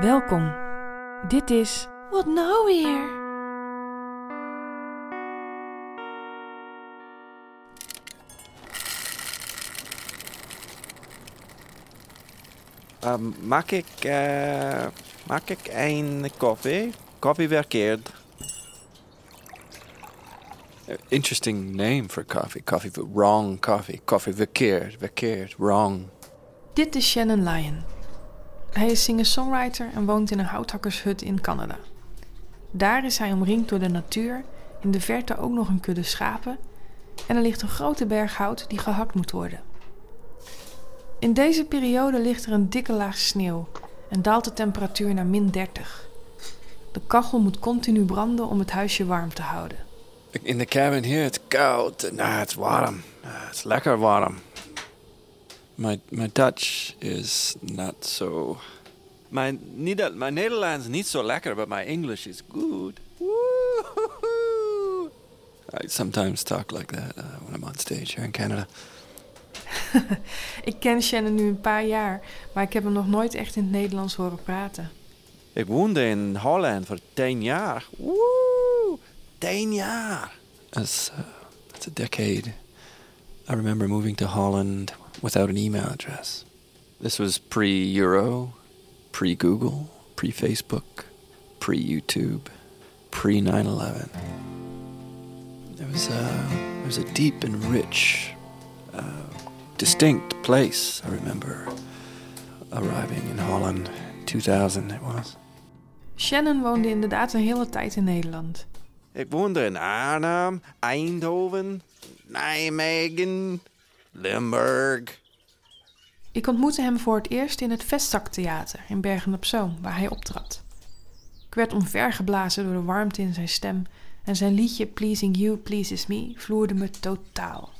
Welkom. Dit is Wat nou weer? Um, mag ik, eh, mag ik een koffie? Koffie verkeerd. Uh, Interesting name for coffee. Coffee, wrong coffee. Coffee verkeerd, verkeerd, wrong. Dit is Shannon Lyon. Hij is singer-songwriter en woont in een houthakkershut in Canada. Daar is hij omringd door de natuur, in de verte ook nog een kudde schapen en er ligt een grote berg hout die gehakt moet worden. In deze periode ligt er een dikke laag sneeuw en daalt de temperatuur naar min 30. De kachel moet continu branden om het huisje warm te houden. In the cabin here, it's koud. Nah, it's warm. Uh, it's lekker warm. My my Dutch is not so. Mijn, Neder mijn Nederlands is niet zo lekker, but my English is good. Woo-hoo-hoo. I sometimes talk like that uh, when I'm on stage here in Canada. Ik ken Shannon nu een paar jaar, maar ik heb hem nog nooit echt in het Nederlands horen praten. Ik woonde in Holland voor tien jaar. Woe! Tien jaar. That's uh, that's a decade. I remember moving to Holland without an email address. This was pre-Euro, pre-Google, pre-Facebook, pre-YouTube, pre-9/11. It was a there was a deep and rich, uh, distinct place. I remember arriving in Holland, 2000 it was. Shannon woonde inderdaad een hele tijd in Nederland. Ik woonde in Arnhem, Eindhoven, Nijmegen, Limburg. Ik ontmoette hem voor het eerst in het Vestzaktheater in Bergen op Zoom, waar hij optrad. Ik werd omvergeblazen door de warmte in zijn stem en zijn liedje Pleasing You Pleases Me vloerde me totaal.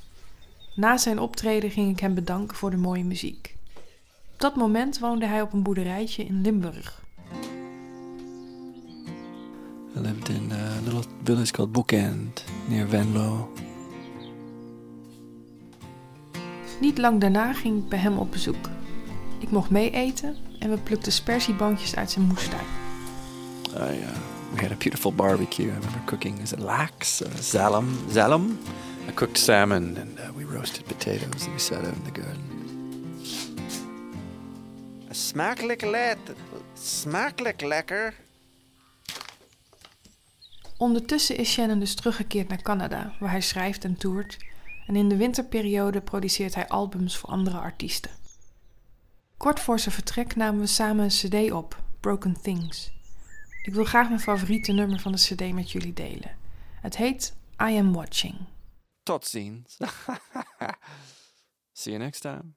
Na zijn optreden ging ik hem bedanken voor de mooie muziek. Op dat moment woonde hij op een boerderijtje in Limburg. I lived in a little village called Bookend near Venlo. Niet lang daarna ging ik bij hem op bezoek. Ik mocht mee eten en we plukten spersieboontjes uit zijn moestuin. Uh, we had a beautiful barbecue. I remember cooking is it lax, uh, zalm, zalm. I cooked salmon and uh, we roasted potatoes and we sat out in the garden. Smakelijk let. Smakelijk lekker. Ondertussen is Shannon dus teruggekeerd naar Canada, waar hij schrijft en toert. En in de winterperiode produceert hij albums voor andere artiesten. Kort voor zijn vertrek namen we samen een CD op, Broken Things. Ik wil graag mijn favoriete nummer van de CD met jullie delen. Het heet I Am Watching. Tot ziens. See you next time.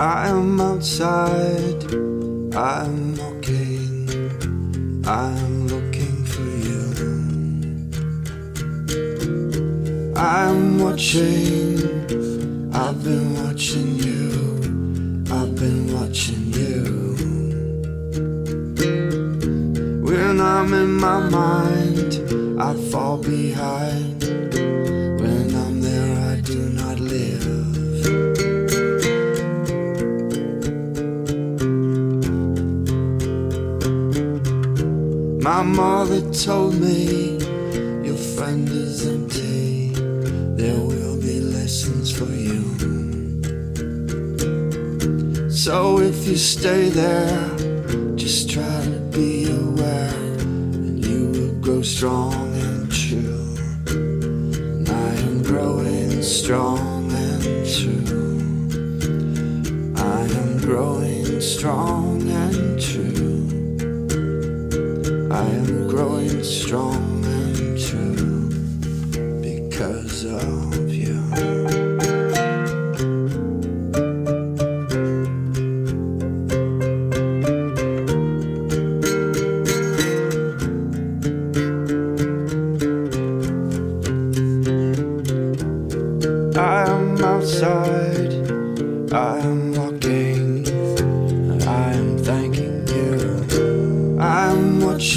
I am outside, I'm walking, I'm looking for you. I'm watching, I've been watching you, I've been watching you. When I'm in my mind, I fall behind. My mother told me your friend is empty. There will be lessons for you. So if you stay there, just try to be aware, and you will grow strong and true. And I am growing strong and true. I am growing strong and true. I am growing strong and true because of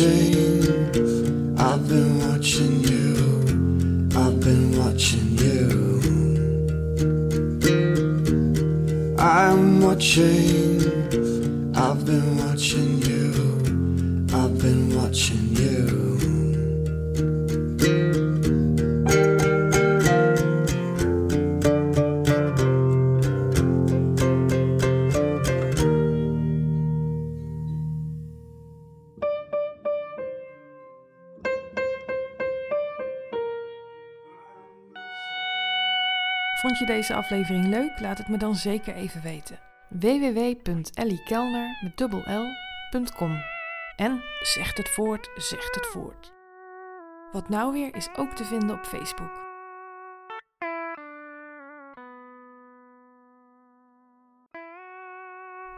watching. I've been watching you. I've been watching you. I'm watching. I've been watching you. I've been watching Vond je deze aflevering leuk? Laat het me dan zeker even weten. www.elliekelner met dubbel L.com En zegt het voort, zegt het voort. Wat nou weer is ook te vinden op Facebook.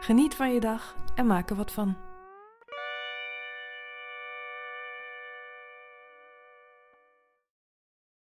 Geniet van je dag en maak er wat van.